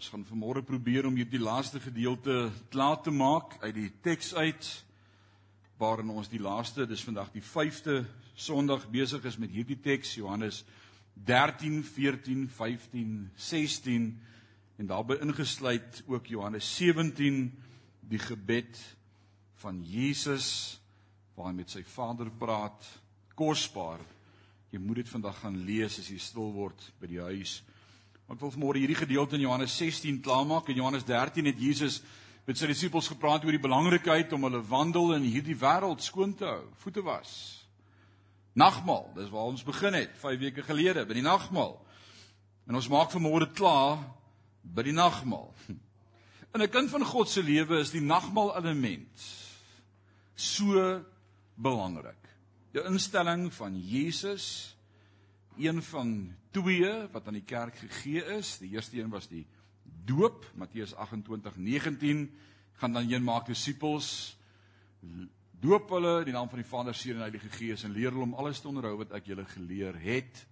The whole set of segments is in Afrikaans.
Ons gaan vanmôre probeer om hierdie laaste gedeelte klaar te maak uit die teks uit waarin ons die laaste, dis vandag die 5de Sondag besig is met hierdie teks Johannes 13, 14, 15, 16 en daarbey ingesluit ook Johannes 17 die gebed van Jesus waar hy met sy Vader praat. Kosbaar. Jy moet dit vandag gaan lees as jy stil word by die huis. Ek wil vanmôre hierdie gedeelte in Johannes 16 klaarmaak. In Johannes 13 het Jesus met sy disippels gepraat oor die belangrikheid om hulle wandel in hierdie wêreld skoon te hou, voete was. Nagmaal, dis waar ons begin het 5 weke gelede by die nagmaal. En ons maak vanmôre klaar by die nagmaal. In 'n kind van God se lewe is die nagmaal element so belangrik. Die instelling van Jesus een van twee wat aan die kerk gegee is. Die eerste een was die doop, Matteus 28:19, gaan dan een maak disippels, doop hulle in die naam van die Vader, Seun en Heilige Gees en leer hulle om alles te onderhou wat ek julle geleer het.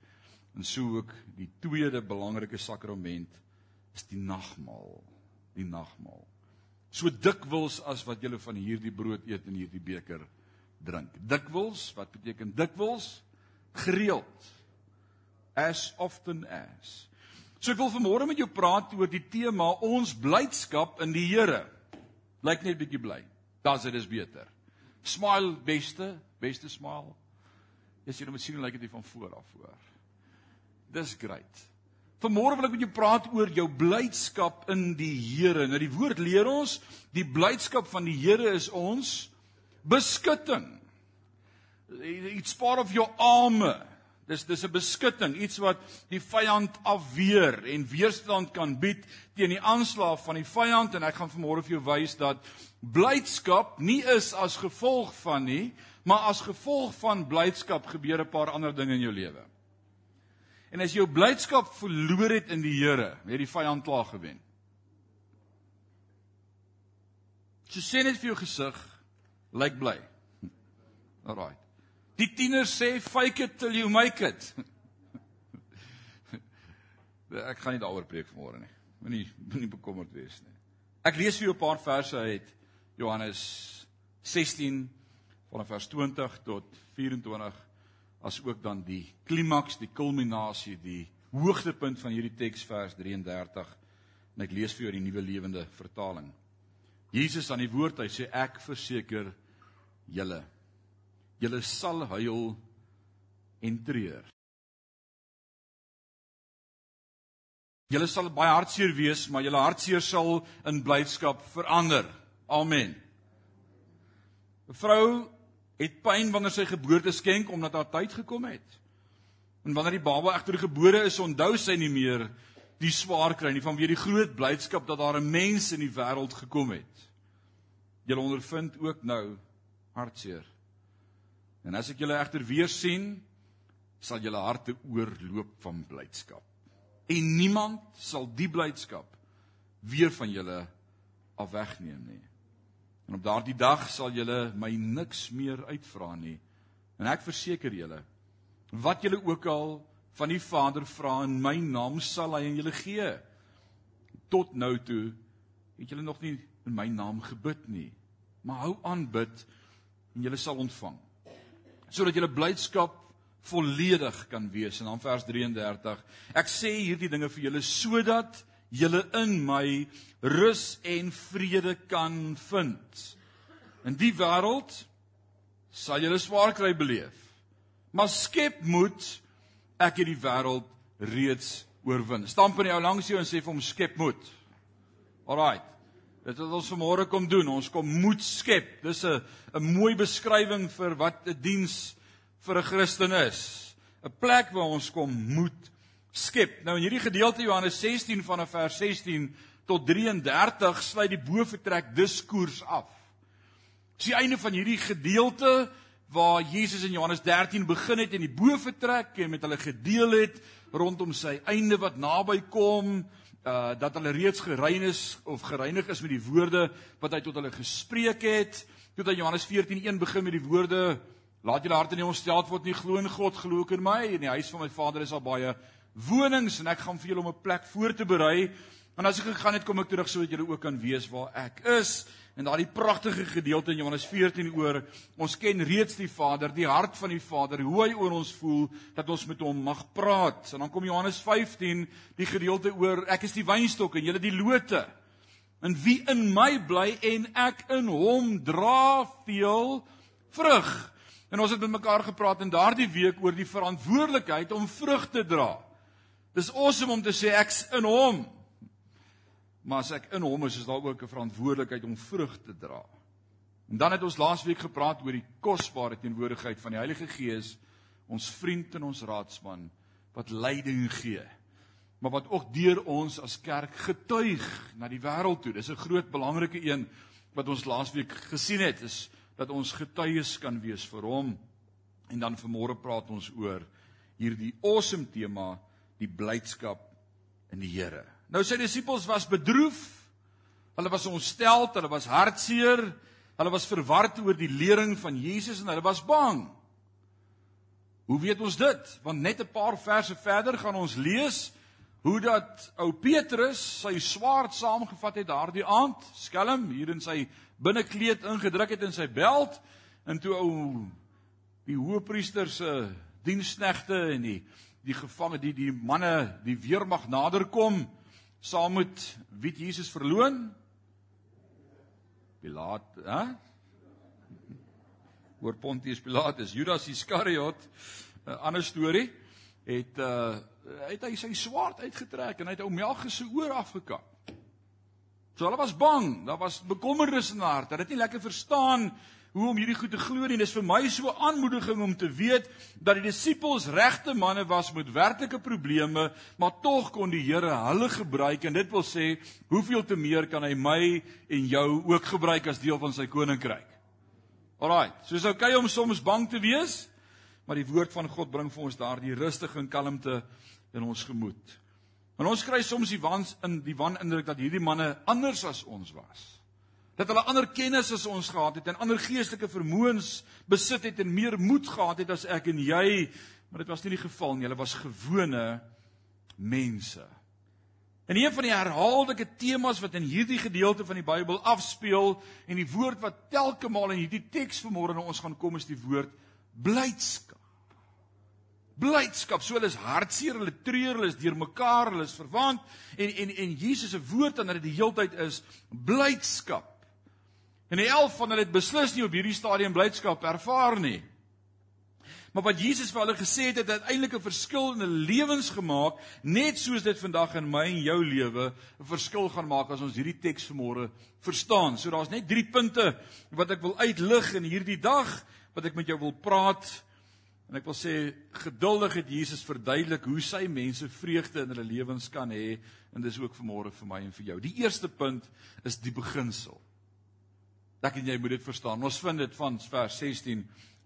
En so ook die tweede belangrike sakrament is die nagmaal, die nagmaal. So dikwels as wat julle van hierdie brood eet en hierdie beker drink. Dikwels, wat beteken dikwels? Gereeld as often as. So ek wil vanmôre met jou praat oor die tema ons blydskap in die Here. Lyk net bietjie bly. Das dit is beter. Smile beste, beste smile. As jy nou sien lyk dit van voor af voor. Dis great. Vanmôre wil ek met jou praat oor jou blydskap in die Here. Nou die woord leer ons, die blydskap van die Here is ons beskutting. It's part of your armor. Dis dis 'n beskutting, iets wat die vyand afweer en weerstand kan bied teen die aanslag van die vyand en ek gaan vanmôre vir jou wys dat blydskap nie is as gevolg van nie, maar as gevolg van blydskap gebeur 'n paar ander dinge in jou lewe. En as jou blydskap verloor het in die Here, het die vyand klaar gewen. So sê net vir jou gesig, lyk like bly. Alraai. Die tieners sê fake it till you make it. Ek gaan nie daaroor preek vanmôre nie. Moenie moenie bekommerd wees nie. Ek lees vir jou 'n paar verse uit Johannes 16 vanaf vers 20 tot 24 as ook dan die klimaks, die kulminasie, die hoogtepunt van hierdie teks vers 33 en ek lees vir jou die nuwe lewende vertaling. Jesus aan die woord, hy sê ek verseker julle Julle sal huil en treur. Julle sal baie hartseer wees, maar julle hartseer sal in blydskap verander. Amen. 'n Vrou het pyn wanneer sy geboorte skenk omdat haar tyd gekom het. En wanneer die baba egter gebore is, onthou sy nie meer die swaar kry nie vanweë die groot blydskap dat daar 'n mens in die wêreld gekom het. Julle ondervind ook nou hartseer. En as ek julle egter weer sien, sal julle harte oorloop van blydskap. En niemand sal die blydskap weer van julle af wegneem nie. En op daardie dag sal julle my niks meer uitvra nie. En ek verseker julle, wat julle ook al van die Vader vra in my naam sal hy aan julle gee. Tot nou toe het julle nog nie in my naam gebid nie. Maar hou aan bid en julle sal ontvang sodat julle blydskap volledig kan wees. En dan vers 33 ek sê hierdie dinge vir julle sodat julle in my rus en vrede kan vind. In die wêreld sal julle swaar kry beleef. Maar skep moed ek het die wêreld reeds oorwin. Stamp in jou langs jou en sê vir hom skep moed. Alraai Dit wat ons vanmôre kom doen, ons kom moed skep. Dis 'n 'n mooi beskrywing vir wat 'n diens vir 'n Christen is. 'n Plek waar ons kom moed skep. Nou in hierdie gedeelte Johannes 16 vanaf vers 16 tot 33 sluit die boefretrek diskoers af. Dis die einde van hierdie gedeelte waar Jesus in Johannes 13 begin het en die boefretrek en met hulle gedeel het rondom sy einde wat naby kom uh dat hulle reeds gerein is of gereinig is met die woorde wat hy tot hulle gespreek het. Toe dan Johannes 14:1 begin met die woorde laat julle harte nie ontstel word nie glo in God glo ook in my in die huis van my Vader is al baie wonings en ek gaan vir julle om 'n plek voor te berei En as ek gegaan het, kom ek terug sodat julle ook kan weet waar ek is. En daardie pragtige gedeelte in Johannes 14 oor ons ken reeds die Vader, die hart van die Vader, hoe hy oor ons voel dat ons met hom mag praat. En dan kom Johannes 15, die gedeelte oor ek is die wynstok en julle die lote. En wie in my bly en ek in hom dra veel vrug. En ons het met mekaar gepraat in daardie week oor die verantwoordelikheid om vrug te dra. Dis awesome om te sê ek's in hom. Maar as ek in hom is, is daar ook 'n verantwoordelikheid om vrug te dra. En dan het ons laasweek gepraat oor die kosbare teenwoordigheid van die Heilige Gees, ons vriend en ons raadsman wat leiding gee. Maar wat ook deur ons as kerk getuig na die wêreld toe. Dis 'n groot belangrike een wat ons laasweek gesien het, is dat ons getuies kan wees vir hom. En dan vanmôre praat ons oor hierdie awesome tema, die blydskap in die Here. Nou sy disippels was bedroef. Hulle was ontstel, hulle was hartseer, hulle was verward oor die lering van Jesus en hulle was bang. Hoe weet ons dit? Want net 'n paar verse verder gaan ons lees hoe dat ou Petrus sy swaard saamgevat het daardie aand, skelm hier in sy binnekleed ingedruk het in sy beld en toe ou die hoëpriester se diensknegte en die die gevange die die manne die weermag naderkom saam met wie Jesus verloon? Pilaat, hè? Oor Pontius Pilatus, Judas Iskariot, 'n ander storie, het uh het hy sy swaard uitgetrek en hy het ou Melchus se oor afgekap. So hulle was bang, daar was bekommernis in hulle hart. Hulle het nie lekker verstaan hoe om hierdie goed te glo nie. Dis vir my so aanmoediging om te weet dat die disippels regte manne was met werklike probleme, maar tog kon die Here hulle gebruik en dit wil sê, hoeveel te meer kan hy my en jou ook gebruik as deel van sy koninkryk. Alraai, soos okay om soms bang te wees, maar die woord van God bring vir ons daardie rustige en kalmte in ons gemoed. En ons kry soms die wans in die wanindruk dat hierdie manne anders as ons was dat hulle ander kennis as ons gehad het en ander geestelike vermoëns besit het en meer moed gehad het as ek en jy, maar dit was nie die geval nie. Hulle was gewone mense. En een van die herhaaldelike temas wat in hierdie gedeelte van die Bybel afspeel en die woord wat telke maal in hierdie teks vanmôre na ons gaan kom is die woord blydskap. Blydskap, so hulle is hartseer, hulle treur, hulle is deurmekaar, hulle is verwant en en en Jesus se woord aan hulle die heeltyd is blydskap. En die 11 van hulle het beslis nie op hierdie stadium blydskap ervaar nie. Maar wat Jesus vir hulle gesê het, het uiteindelik 'n verskil in hulle lewens gemaak, net soos dit vandag in my en jou lewe 'n verskil gaan maak as ons hierdie teks vanmôre verstaan. So daar's net 3 punte wat ek wil uitlig in hierdie dag wat ek met jou wil praat. En ek wil sê geduldig het Jesus verduidelik hoe sy mense vreugde in hulle lewens kan hê en dis ook vanmôre vir my en vir jou. Die eerste punt is die beginsel. Ek en jy moet dit verstaan. Ons vind dit van vers 16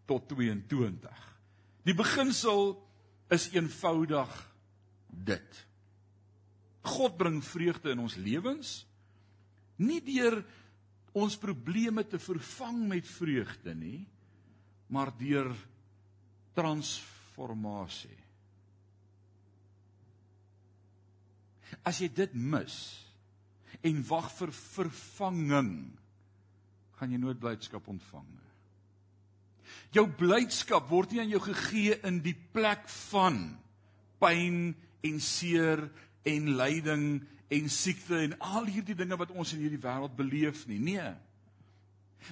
tot 22. Die beginsel is eenvoudig dit. God bring vreugde in ons lewens nie deur ons probleme te vervang met vreugde nie, maar deur transformasie. As jy dit mis en wag vir vervanging gaan jy nooit blydskap ontvang nie. Jou blydskap word nie aan jou gegee in die plek van pyn en seer en lyding en siekte en al hierdie dinge wat ons in hierdie wêreld beleef nie. Nee.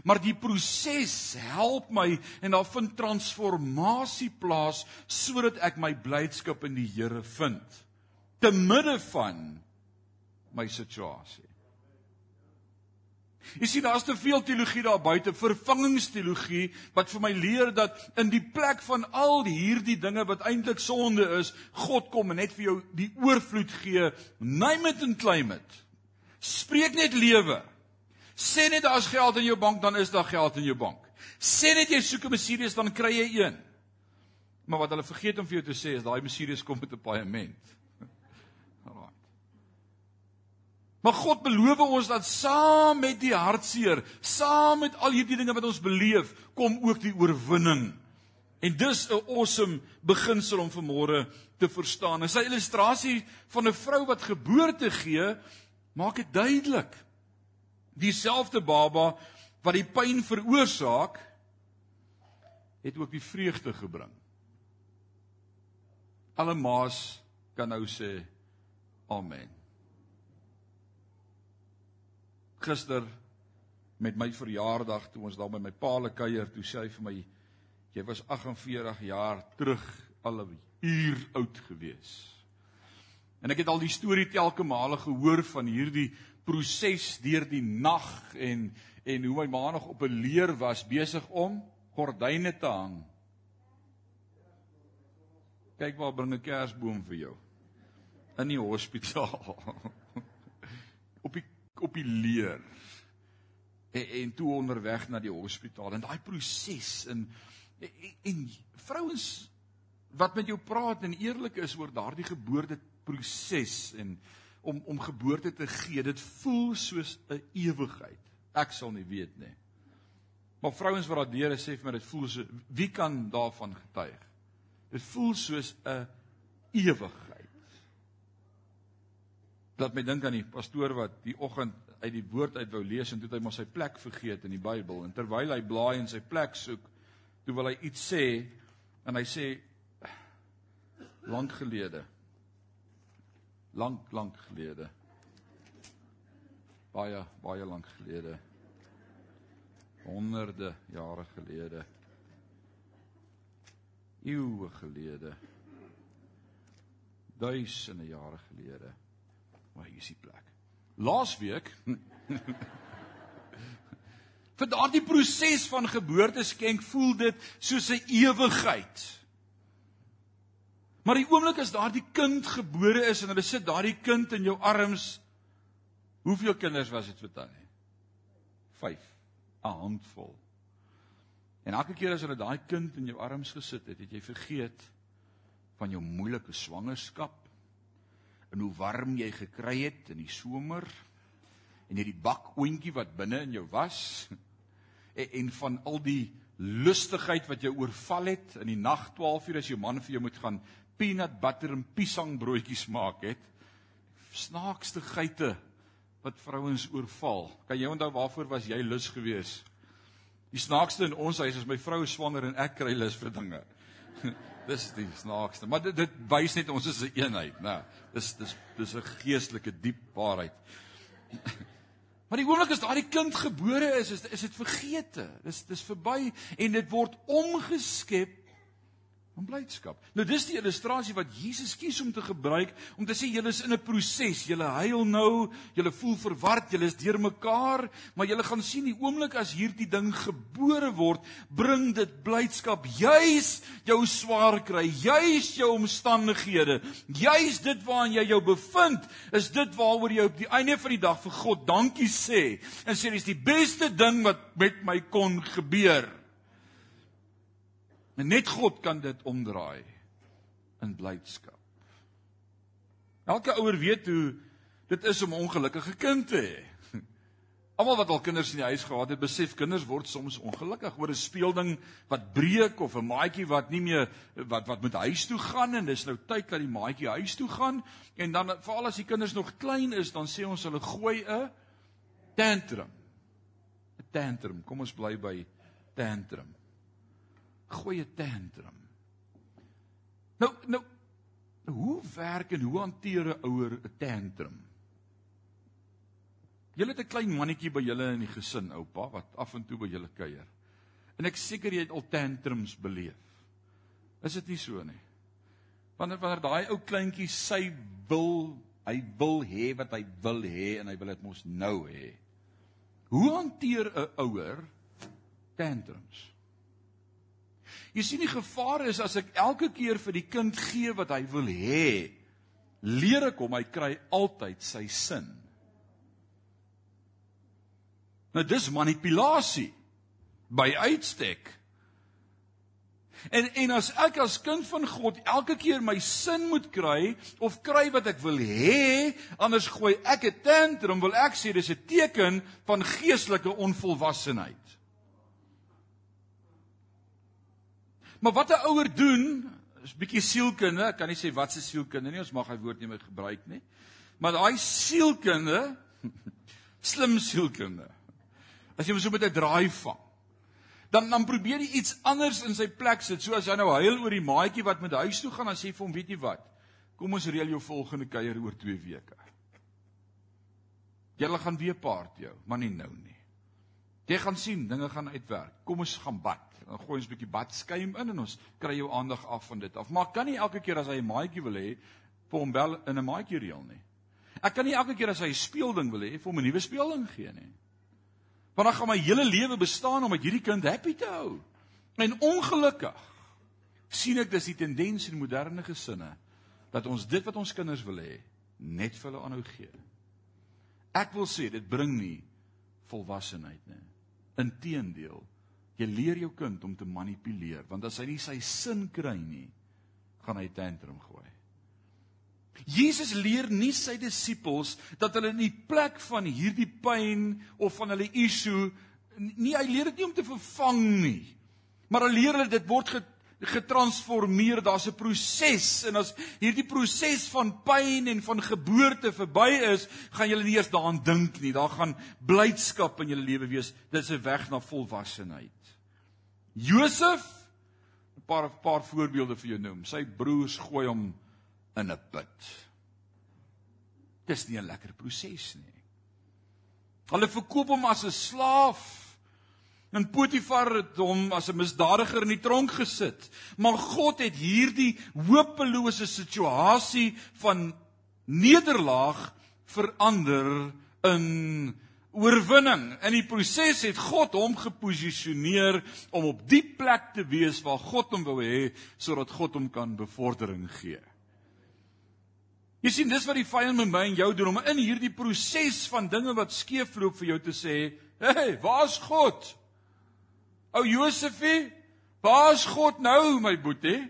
Maar die proses help my en daar vind transformasie plaas sodat ek my blydskap in die Here vind te midde van my situasie. Jy sien daar's te veel teologie daar buite, vervangingsteologie wat vir my leer dat in die plek van al hierdie dinge wat eintlik sonde is, God kom en net vir jou die oorvloed gee, name it and claim it. Spreek net lewe. Sê net daar's geld in jou bank, dan is daar geld in jou bank. Sê net jy soek 'n Mercedes, dan kry jy een. Maar wat hulle vergeet om vir jou te sê is daai Mercedes kom met 'n paaiement. Maar God beloof ons dat saam met die hartseer, saam met al hierdie dinge wat ons beleef, kom ook die oorwinning. En dis 'n awesome beginsel om vanmôre te verstaan. En sy illustrasie van 'n vrou wat geboorte gee, maak dit duidelik. Dieselfde baba wat die pyn veroorsaak, het ook die vreugde gebring. Alle maas kan nou sê amen. Gister met my verjaardag toe ons daar by my paal kuier, toe sê hy vir my jy was 48 jaar terug al 'n uur oud gewees. En ek het al die storie telke male gehoor van hierdie proses deur die nag en en hoe my ma nog op 'n leer was besig om gordyne te hang. Kyk waar bring 'n kersboom vir jou. In die hospitaal. op die op die leer. En, en toe onderweg na die hospitaal en daai proses en en, en vrouens wat met jou praat en eerlik is oor daardie geboorteproses en om om geboorte te gee, dit voel soos 'n ewigheid. Ek sal nie weet nie. Maar vrouens wat daardeur sê vir my dit voel so wie kan daarvan getuig? Dit voel soos 'n ewigheid. Dat my dink aan die pastoor wat die oggend uit die woord uit wou lees en toe het hy maar sy plek vergeet in die Bybel. En terwyl hy blaai en sy plek soek, toe wil hy iets sê en hy sê lank gelede. Lank lank gelede. Baie baie lank gelede. Honderde jare gelede. Eeue gelede. Duisende jare gelede maar hier is die plek. Laasweek vir daardie proses van geboorte skenk voel dit soos 'n ewigheid. Maar die oomblik as daardie kind gebore is en hulle sit daardie kind in jou arms hoeveel kinders was dit vir tannie? 5 'n handvol. En elke keer as hulle daai kind in jou arms gesit het het jy vergeet van jou moeilike swangerskap en hoe warm jy gekry het in die somer en hierdie bakoontjie wat binne in jou was en, en van al die lustigheid wat jou oorval het in die nag 12 uur as jou man vir jou moet gaan peanut butter en piesangbroodjies maak het snaakste geite wat vrouens oorval. Kan jy onthou waarvoor was jy lus geweest die snaakste in ons huis is my vrou swanger en ek kry lus vir dinge dis die snaakste. Maar dit dit wys net ons is 'n een eenheid, né? Dis dis dis 'n geestelike diep waarheid. Maar die oomblik as daardie kind gebore is, is is dit vergete. Dis dis verby en dit word omgeskep van blydskap. Nou dis die illustrasie wat Jesus kies om te gebruik om te sê julle is in 'n proses. Julle huil nou, julle voel verward, julle is deurmekaar, maar julle gaan sien die oomblik as hierdie ding gebore word, bring dit blydskap. Juis jou swaar kry, juis jou omstandighede, juis dit waarin jy jou bevind, is dit waaroor jy op die einde van die dag vir God dankie sê. En sê dis die beste ding wat met my kon gebeur. En net God kan dit omdraai in blydskap. Elke ouer weet hoe dit is om 'n ongelukkige kind te hê. Almal wat al kinders in die huis gehad het, besef kinders word soms ongelukkig oor 'n speelding wat breek of 'n maatjie wat nie meer wat wat moet huis toe gaan en dis nou tyd dat die maatjie huis toe gaan en dan veral as die kinders nog klein is, dan sê ons hulle gooi 'n tantrum. 'n Tantrum. Kom ons bly by tantrum goeie tantrum. Nou nou hoe werk en hoe hanteer 'n ouer 'n tantrum? Julle het 'n klein mannetjie by julle in die gesin, oupa, wat af en toe by julle kuier. En ek seker jy het al tantrums beleef. Is dit nie so nie? Wanneer wanneer daai ou kleintjie sy wil, hy wil hê wat hy wil hê en hy wil dit mos nou hê. Hoe hanteer 'n ouer tantrums? Jy sien die gevaar is as ek elke keer vir die kind gee wat hy wil hê, leer ek hom hy kry altyd sy sin. Nou dis manipulasie by uitstek. En en as ek as kind van God elke keer my sin moet kry of kry wat ek wil hê, anders gooi ek 'n tantrum, wil ek sê dis 'n teken van geestelike onvolwassenheid. Maar wat 'n ouer doen, is bietjie sielkunde, ek kan nie sê wat se sielkunde nie, ons mag hy woord nie meer gebruik nie. Maar daai sielkunde slim sielkunde. As jy hom so met 'n draai vang, dan dan probeer jy iets anders in sy plek sit. So as hy nou huil oor die maatjie wat met huis toe gaan, dan sê vir hom, weet jy wat? Kom ons reël jou volgende kuier oor 2 weke. Julle gaan weer paart jou, maar nie nou nie. Jy gaan sien, dinge gaan uitwerk. Kom ons gaan bad. Dan gooi ons 'n bietjie badskuim in en ons kry jou aandag af van dit af. Maar kan nie elke keer as hy 'n maatjie wil hê, vir hom bel in 'n maatjie reël nie. Ek kan nie elke keer as hy 'n speelding wil hê, vir hom 'n nuwe speelding gee nie. Want dan gaan my hele lewe bestaan om met hierdie kind happy te hou. En ongelukkig sien ek dis die tendens in moderne gesinne dat ons dit wat ons kinders wil hê, net vir hulle aanhou gee. Ek wil sê dit bring nie volwassenheid nie. Inteendeel, jy leer jou kind om te manipuleer, want as hy nie sy sin kry nie, gaan hy tantrum gooi. Jesus leer nie sy disippels dat hulle in die plek van hierdie pyn of van hulle issue nie hy leer dit nie om te vervang nie. Maar hy leer hulle dit word getransformeer, daar's 'n proses en as hierdie proses van pyn en van geboorte verby is, gaan jy nie eers daaraan dink nie. Daar gaan blydskap in jou lewe wees. Dit is 'n weg na volwassenheid. Josef 'n paar paar voorbeelde vir jou noem. Sy broers gooi hom in 'n put. Dis nie 'n lekker proses nie. Hulle verkoop hom as 'n slaaf. En Potifar het hom as 'n misdadiger in die tronk gesit. Maar God het hierdie hopelose situasie van nederlaag verander in oorwinning. In die proses het God hom geposisioneer om op die plek te wees waar God hom wou hê sodat God hom kan bevordering gee. Jy sien dis wat die vyand met my en jou doen om in hierdie proses van dinge wat skeefloop vir jou te sê, "Hey, waar's God?" Ou Josefie, waar's God nou, my boetie?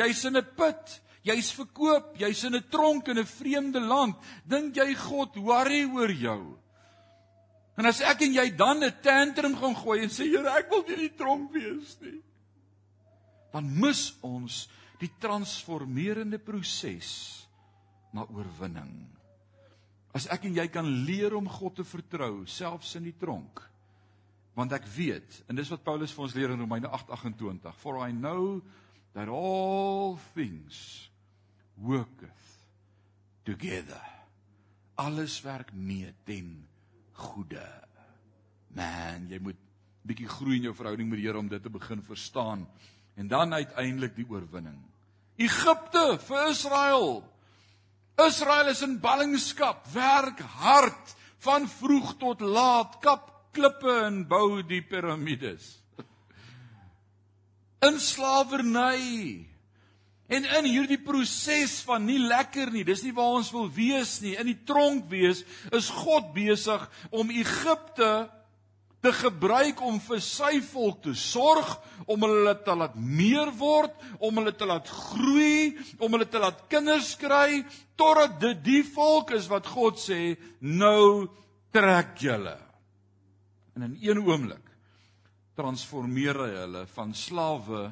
Jy's in 'n put, jy's verkoop, jy's in 'n tronk in 'n vreemde land. Dink jy God worry oor jou? En as ek en jy dan 'n tantrum gaan gooi en sê, "Here, ek wil nie in die tronk wees nie." Dan mis ons die transformerende proses na oorwinning. As ek en jy kan leer om God te vertrou selfs in die tronk. Want ek weet, en dis wat Paulus vir ons leer in Romeine 8:28, for I know that all things worketh together. Alles werk mee ten goeie. Man, jy moet bietjie groei in jou verhouding met die Here om dit te begin verstaan en dan uiteindelik die oorwinning. Egipte vir Israel Israel is in ballingskap, werk hard van vroeg tot laat, kap klippe en bou die piramides. In slawerny. En in hierdie proses van nie lekker nie, dis nie waar ons wil wees nie, in die tronk wees, is God besig om Egipte te gebruik om vir sy volk te sorg, om hulle te laat meer word, om hulle te laat groei, om hulle te laat kinders kry totdat dit die volk is wat God sê nou trek julle. En in een oomblik transformeer hy hulle van slawe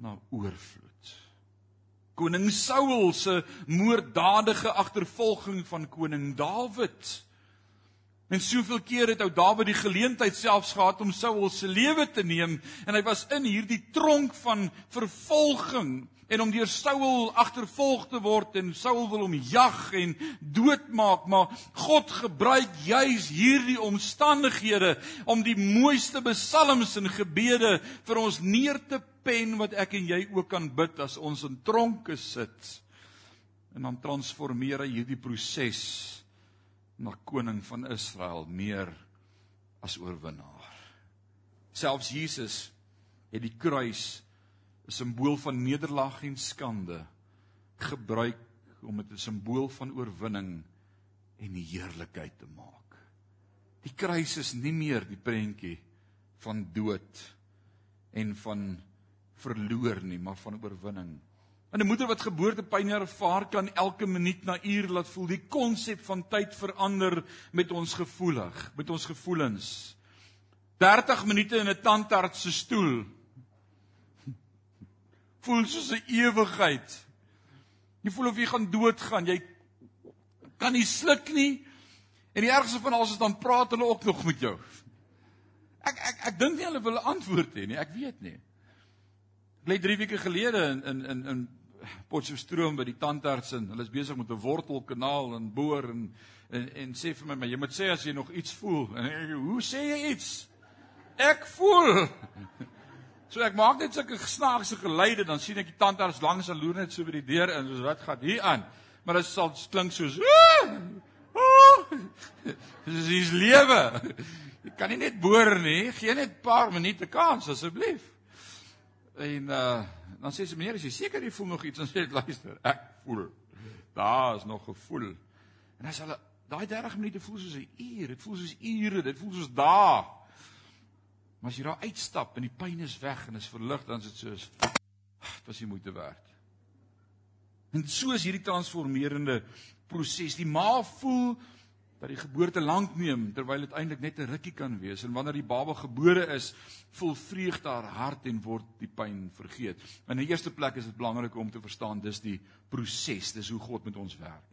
na oorvloed. Koning Saul se moorddadige agtervolging van koning Dawid. En soveel keer het ou Dawid die geleentheid selfs gehad om Saul se lewe te neem. En hy was in hierdie tronk van vervolging en om deur Saul agtervolg te word en Saul wil hom jag en doodmaak maar God gebruik juis hierdie omstandighede om die mooiste psalms en gebede vir ons neer te pen wat ek en jy ook kan bid as ons in tronke sit en dan transformeer hy hierdie proses na koning van Israel meer as oorwinnaar. Selfs Jesus het die kruis 'n simbool van nederlaag en skande gebruik om dit 'n simbool van oorwinning en die heerlikheid te maak. Die kruis is nie meer die prentjie van dood en van verloor nie, maar van oorwinning. En 'n moeder wat geboortepyn ervaar kan elke minuut na uur laat voel. Die konsep van tyd verander met ons gevoelig, met ons gevoelens. 30 minute in 'n tandarts se stoel voel soos 'n ewigheid. Jy voel of jy gaan doodgaan. Jy kan nie sluk nie. En die ergste van alles is dan praat hulle ook nog met jou. Ek ek ek dink nie hulle wil antwoord hê nie, ek weet nie. Ek lê 3 weke gelede in in in in Potchefstroom by die tandarts en hulle is besig met 'n wortelkanaal en boor en en en sê vir my maar jy moet sê as jy nog iets voel. En ek, hoe sê jy iets? Ek voel. So ek maak net sulke snaakse geluide dan sien ek die tandarts langs en loer net so by die deur en soos wat gaan hier aan. Maar dit sal klink soos Dis is lewe. Jy kan nie net boor nie, gee net 'n paar minute kans asseblief. En uh dan sê sy meneer, is jy seker jy voel nog iets? Dan sê ek luister, ek voel. Daar is nog gevoel. En as hulle daai 30 minute voel soos 'n uur, dit voel soos ure, dit voel soos dae. Maar as jy daar uitstap en die pyn is weg en is verlig, dan is dit soos dit was die moeite werd. En so is hierdie transformerende proses. Die ma voel dat die geboorte lank neem terwyl dit eintlik net 'n rukkie kan wees en wanneer die baba gebore is, voel vreugde haar hart en word die pyn vergeet. In die eerste plek is dit belangrik om te verstaan dis die proses, dis hoe God met ons werk.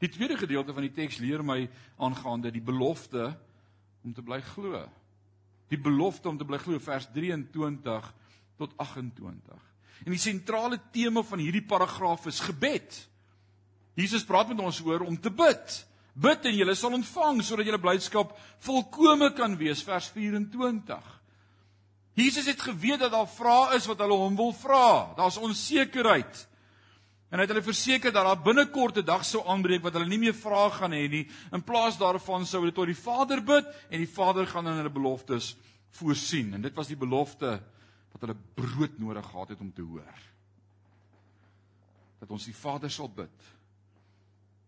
Die tweede gedeelte van die teks leer my aangaande die belofte om te bly glo. Die belofte om te bly glo vers 23 tot 28. En die sentrale tema van hierdie paragraaf is gebed. Jesus praat met ons oor om te bid. Bid en julle sal ontvang sodat julle blydskap volkome kan wees vers 24. Jesus het geweet dat daar vrae is wat hulle hom wil vra. Daar's onsekerheid. En hy het hulle verseker dat daar binnekort 'n dag sou aanbreek wat hulle nie meer vrae gaan hê nie. In plaas daarvan sou hulle tot die Vader bid en die Vader gaan in hulle beloftes voorsien. En dit was die belofte wat hulle brood nodig gehad het om te hoor. Dat ons die Vader sal bid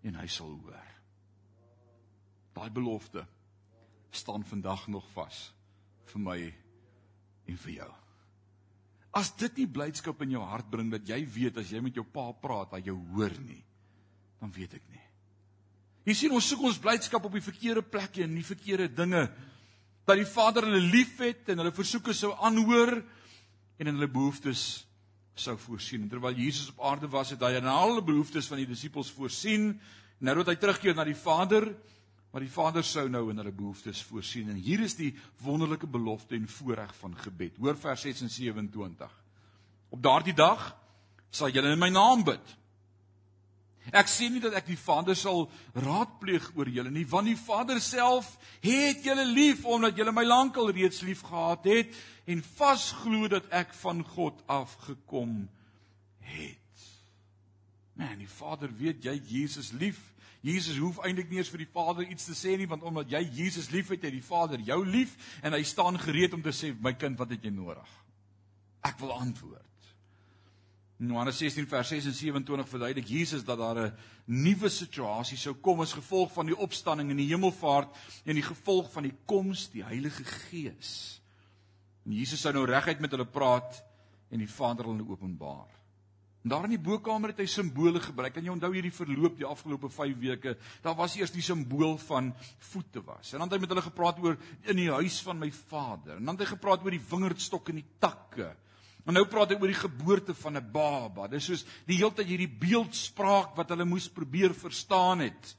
en hy sal hoor. Daai belofte staan vandag nog vas vir my en vir jou. As dit nie blydskap in jou hart bring dat jy weet as jy met jou pa praat, hy jou hoor nie, dan weet ek nie. Jy sien ons soek ons blydskap op die verkeerde plekke en die verkeerde dinge. Dat die Vader hulle liefhet en hulle versoeke sou aanhoor en in hulle behoeftes sou voorsien. En terwyl Jesus op aarde was, het hy aan alle behoeftes van die disippels voorsien. Nou dat hy terugkeer na die Vader, maar die Vader sou nou in hulle behoeftes voorsien. En hier is die wonderlike belofte en voorreg van gebed. Hoor vers 6 en 27. Op daardie dag sal julle in my naam bid. Ek sê nie dat ek die Vader sal raadpleeg oor julle nie, want die Vader self het julle lief omdat julle my lankal reeds liefgehad het en vasglo dat ek van God af gekom het. Man, die Vader weet jy Jesus lief. Jesus hoef eintlik nie eens vir die Vader iets te sê nie want omdat jy Jesus liefhet, het die Vader jou lief en hy staan gereed om te sê, "My kind, wat het jy nodig?" Ek wil antwoord. In Johannes 16 vers 6 en 27 verduidelik Jesus dat daar 'n nuwe situasie sou kom as gevolg van die opstanding en die hemelvaart en die gevolg van die koms die Heilige Gees. En Jesus sou nou reguit met hulle praat en die Vader hulle openbaar. En daar in die bokkamer het hy simbole gebruik. Kan jy onthou hierdie verloop die afgelope 5 weke? Daar was eers die simbool van voete was. En dan het hy met hulle gepraat oor in die huis van my Vader. En dan het hy gepraat oor die wingerdstok en die takke. En nou praat hy oor die geboorte van 'n baba. Dis soos die heeltyd hierdie beeldspraak wat hulle moes probeer verstaan het.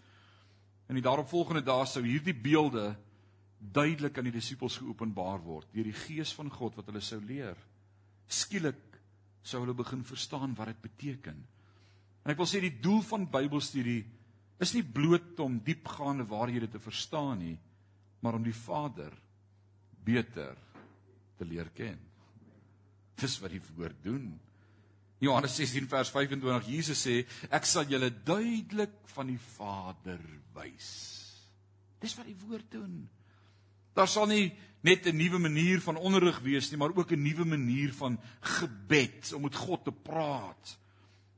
In die daaropvolgende dae sou hierdie beelde duidelik aan die disippels geopenbaar word deur die gees van God wat hulle sou leer. Skielik sou hulle begin verstaan wat dit beteken. En ek wil sê die doel van Bybelstudie is nie bloot om diepgaande waarhede te verstaan nie, maar om die Vader beter te leer ken. Dis wat die woord doen. Johannes 16 vers 25 Jesus sê ek sal julle duidelik van die Vader wys. Dis wat die woord doen. Daar sal nie net 'n nuwe manier van onderrig wees nie, maar ook 'n nuwe manier van gebed om met God te praat.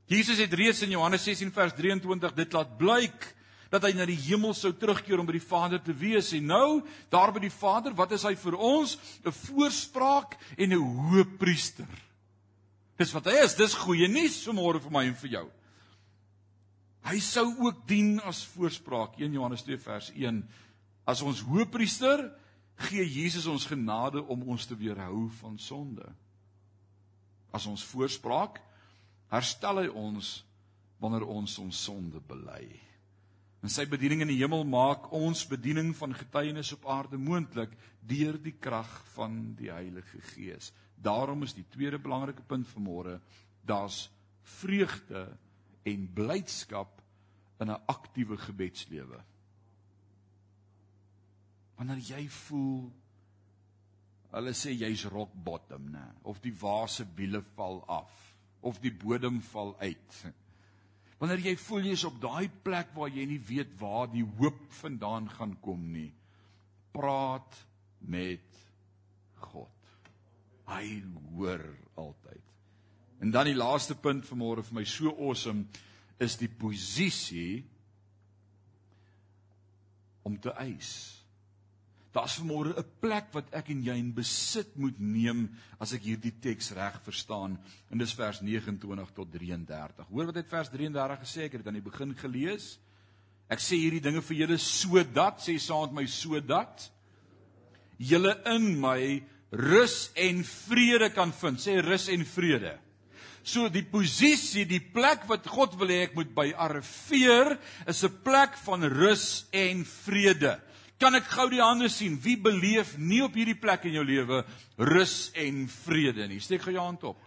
Jesus het reeds in Johannes 16 vers 23 dit laat blyk dat hy na die hemel sou terugkeer om by die Vader te wees en nou daar by die Vader, wat is hy vir ons? 'n Voorspraak en 'n hoëpriester. Dis wat hy is, dis goeie nuus vanmôre vir my en vir jou. Hy sou ook dien as voorspraak 1 Johannes 2 vers 1 as ons hoëpriester gee Jesus ons genade om ons te weerhou van sonde. As ons voorspraak herstel hy ons wanneer ons ons sonde bely. En sy bediening in die hemel maak ons bediening van getuienis op aarde moontlik deur die krag van die Heilige Gees. Daarom is die tweede belangrike punt vanmôre, daar's vreugde en blydskap in 'n aktiewe gebedslewe. Wanneer jy voel hulle sê jy's rock bottom, nê, of die vase wiele val af of die bodem val uit. Wanneer jy voel jy's op daai plek waar jy nie weet waar die hoop vandaan gaan kom nie, praat met God. Hy hoor altyd. En dan die laaste punt vanmôre vir my so awesome is die posisie om te eis. Daar's vanmôre 'n plek wat ek en jy in besit moet neem as ek hierdie teks reg verstaan. En dis vers 29 tot 33. Hoor wat het vers 33 gesê? Ek het dit aan die begin gelees. Ek sê hierdie dinge vir julle sodat sê saam met my sodat julle in my rus en vrede kan vind. Sê rus en vrede. So die posisie, die plek wat God wil hê ek moet by arriveer, is 'n plek van rus en vrede kan ek gou die hande sien? Wie beleef nie op hierdie plek in jou lewe rus en vrede nie? Steek gou jou hand op.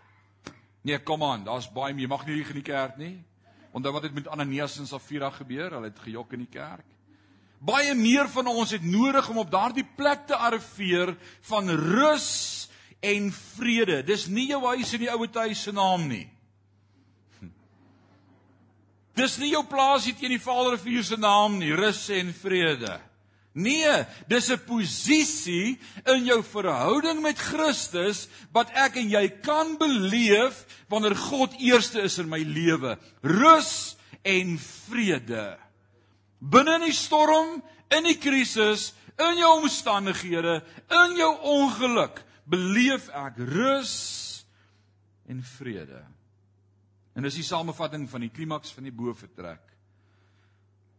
Nee kom aan daar's baie jy mag nie lieg in die kerk nie. Onthou wat het met Ananias en Safira gebeur? Hulle het gejok in die kerk. Baie meer van ons het nodig om op daardie plek te arriveer van rus en vrede. Dis nie jou huis in die ou huis se naam nie. Dis nie jou plaasie teen die Vaalrivier se naam nie, rus en vrede. Nee, dis 'n posisie in jou verhouding met Christus wat ek en jy kan beleef wanneer God eerste is in my lewe. Rus en vrede. Binne in die storm, in die krisis, in jou omstandighede, in jou ongeluk, beleef ek rus en vrede. En dis die samevatting van die klimaks van die boefretrek.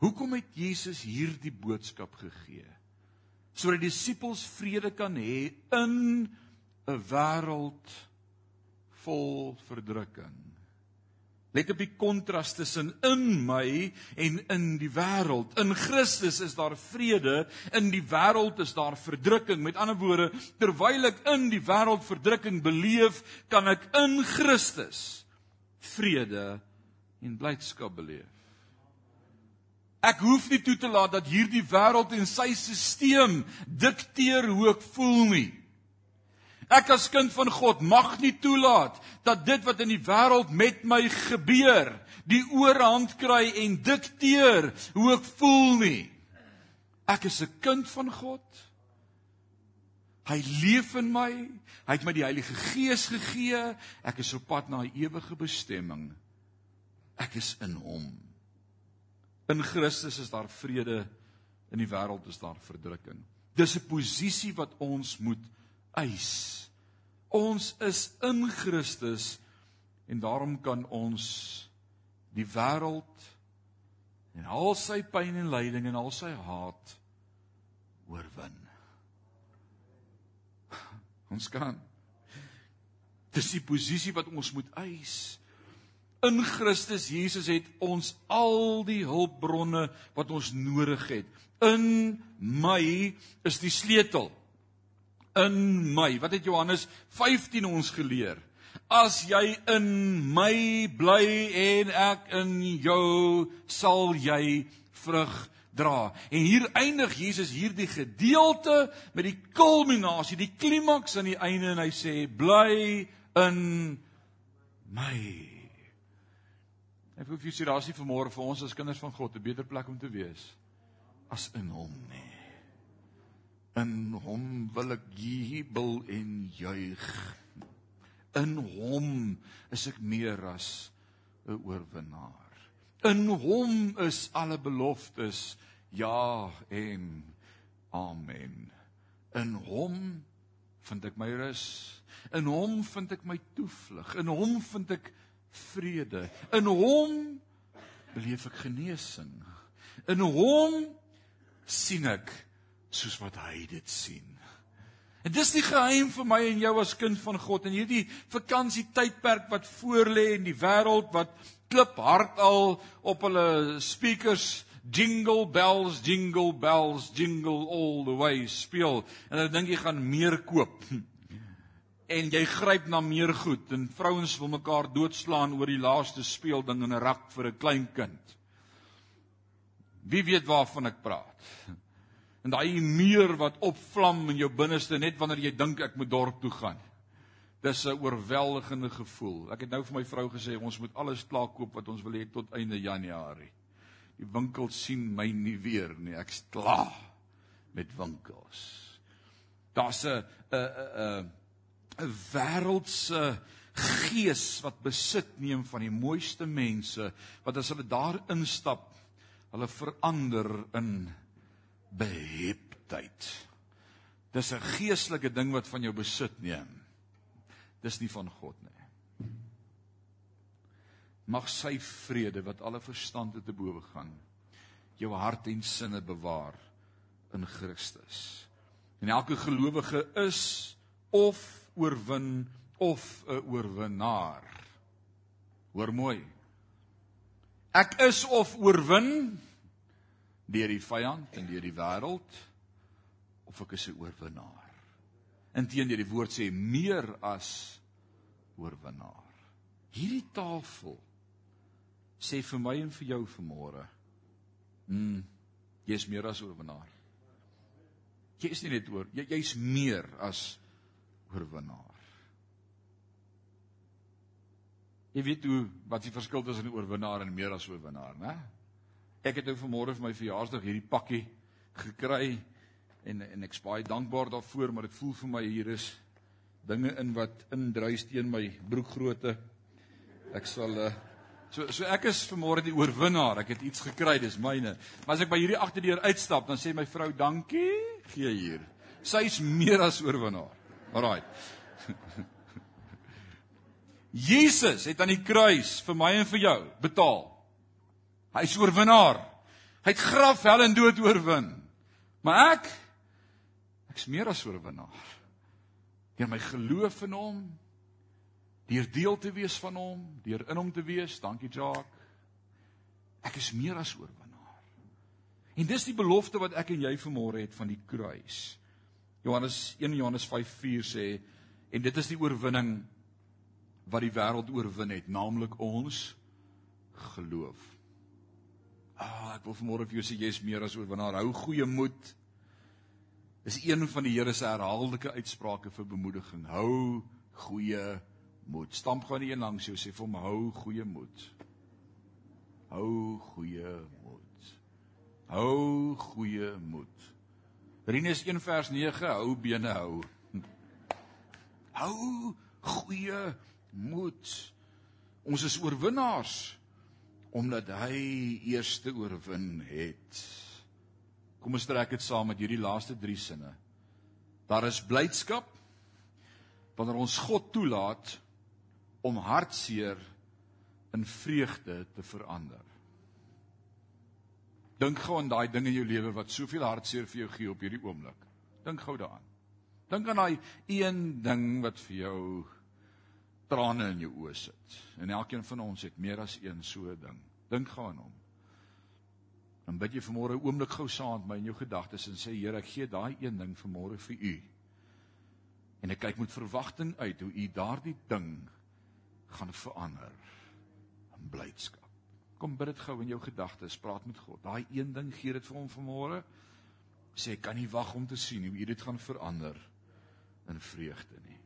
Hoekom het Jesus hierdie boodskap gegee? Sodat die disippels vrede kan hê in 'n wêreld vol verdrukking. Let op die kontras tussen in my en in die wêreld. In Christus is daar vrede, in die wêreld is daar verdrukking. Met ander woorde, terwyl ek in die wêreld verdrukking beleef, kan ek in Christus vrede en blydskap beleef. Ek hoef nie toe te laat dat hierdie wêreld en sy stelsel dikteer hoe ek voel nie. Ek as kind van God mag nie toelaat dat dit wat in die wêreld met my gebeur, die oorhand kry en dikteer hoe ek voel nie. Ek is 'n kind van God. Hy leef in my. Hy het my die Heilige Gees gegee. Ek is op pad na 'n ewige bestemming. Ek is in hom. In Christus is daar vrede, in die wêreld is daar verdrukking. Dis 'n posisie wat ons moet eis. Ons is in Christus en daarom kan ons die wêreld en al sy pyn en lyding en al sy haat oorwin. Ons kan. Dis die posisie wat ons moet eis. In Christus Jesus het ons al die hulpbronne wat ons nodig het. In my is die sleutel. In my. Wat het Johannes 15 ons geleer? As jy in my bly en ek in jou, sal jy vrug dra. En hier eindig Jesus hierdie gedeelte met die kulminasie, die klimaks aan die einde en hy sê bly in my. Ek wil vir julle sê daar's nie vanmôre vir ons as kinders van God 'n beter plek om te wees as in hom nie. In hom wil ek jubel en juig. In hom is ek meer as 'n oorwinnaar. In hom is alle beloftes ja en amen. In hom vind ek my rus. In hom vind ek my toevlug. In hom vind ek vrede. In hom beleef ek genesing. In hom sien ek soos wat hy dit sien. En dis die geheim vir my en jou as kind van God en hierdie vakansietydperk wat voorlê in die wêreld wat klip hard al op hulle speakers jingle bells jingle bells jingle all the way speel en dan dink jy gaan meer koop en jy gryp na meer goed en vrouens wil mekaar doodslaan oor die laaste speelding in 'n rak vir 'n klein kind wie weet waarvan ek praat en daai muur wat opvlam in jou binneste net wanneer jy dink ek moet dorp toe gaan Dis 'n oorweldigende gevoel. Ek het nou vir my vrou gesê ons moet alles klaar koop wat ons wil hê tot einde Januarie. Die winkels sien my nie weer nie. Ek's klaar met winkels. Daar's 'n 'n 'n 'n wêreldse gees wat besit neem van die mooiste mense wat as hulle daar instap, hulle verander in beheptheid. Dis 'n geestelike ding wat van jou besit neem. Dis nie van God nie. Mag sy vrede wat alle verstand te bowe gaan jou hart en sinne bewaar in Christus. En elke gelowige is of oorwin of 'n oorwinnaar. Hoor mooi. Ek is of oorwin deur die vyand en deur die wêreld of ek is 'n oorwinnaar. Inteendeel die woord sê meer as oorwinnaar. Hierdie tafel sê vir my en vir jou vanmôre. Mm, jy's meer as oorwinnaar. Jy is nie net oor, jy jy's meer as oorwinnaar. Jy weet hoe wat die verskil tussen 'n oorwinnaar en meer as oorwinnaar, né? Ek het nou vanmôre vir my verjaarsdag hierdie pakkie gekry en en ek's baie dankbaar daarvoor maar dit voel vir my hier is dinge in wat indruis teen my broekgrootte. Ek sal uh, so so ek is vanmôre die oorwinnaar. Ek het iets gekry dis myne. Maar as ek by hierdie agterdeur uitstap dan sê my vrou dankie gee hier. Sy's meer as oorwinnaar alraai Jesus het aan die kruis vir my en vir jou betaal hy's oorwinnaar hy het graf hel en dood oorwin maar ek Ek's meer as oorwinnaar. Deur my geloof in hom, deur deel te wees van hom, deur in hom te wees, dankie Jacques. Ek is meer as oorwinnaar. En dis die belofte wat ek en jy vanmôre het van die kruis. Johannes 1 Johannes 5:4 sê en dit is die oorwinning wat die wêreld oorwin het, naamlik ons geloof. Ah, ek wil vanmôre vir jou sê jy's meer as oorwinnaar. Hou goeie moed is een van die Here se herhaaldelike uitsprake vir bemoediging. Hou goeie moed. Stamp gaan die een langs jou sê vir hom hou goeie moed. Hou goeie moed. Hou goeie moed. Rinus 1 vers 9 hou bene hou. Hou goeie moed. Ons is oorwinnaars omdat hy eerste oorwin het. Kom ons trek dit saam met hierdie laaste 3 sinne. Daar is blydskap wanneer ons God toelaat om hartseer in vreugde te verander. Dink gou aan daai ding in jou lewe wat soveel hartseer vir jou gee op hierdie oomblik. Dink gou daaraan. Dink aan daai een ding wat vir jou trane in jou oë sit. En elkeen van ons het meer as een so ding. Dink gou aan hom. Dan bid jy vanmôre 'n oomblik gou saam met my in jou gedagtes en sê Here, ek gee daai een ding vanmôre vir U. En ek kyk met verwagting uit hoe U daardie ding gaan verander in blydskap. Kom bid dit gou in jou gedagtes, praat met God. Daai een ding gee dit vir hom vanmôre. Sê ek kan nie wag om te sien hoe U dit gaan verander in vreugde nie.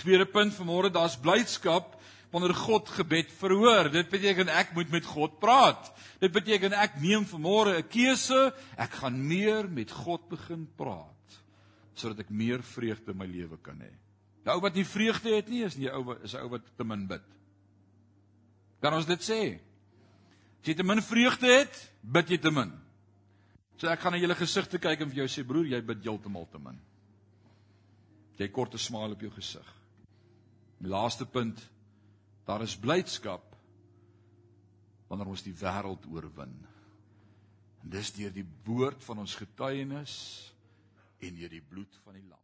Tweede punt vanmôre, daar's blydskap wanneer God gebed verhoor. Dit beteken ek moet met God praat. Dit beteken ek neem vanmôre 'n keuse, ek gaan meer met God begin praat sodat ek meer vreugde in my lewe kan hê. Die ou wat nie vreugde het nie, is nie ou is 'n ou wat te min bid. Kan ons dit sê? As jy te min vreugde het, bid jy te min. So ek gaan na julle gesigte kyk en vir jou sê broer, jy bid heeltemal te min. Jy kort 'n smaal op jou gesig. Die laaste punt Daar is blydskap wanneer ons die wêreld oorwin. En dis deur die woord van ons getuienis en deur die bloed van die lam.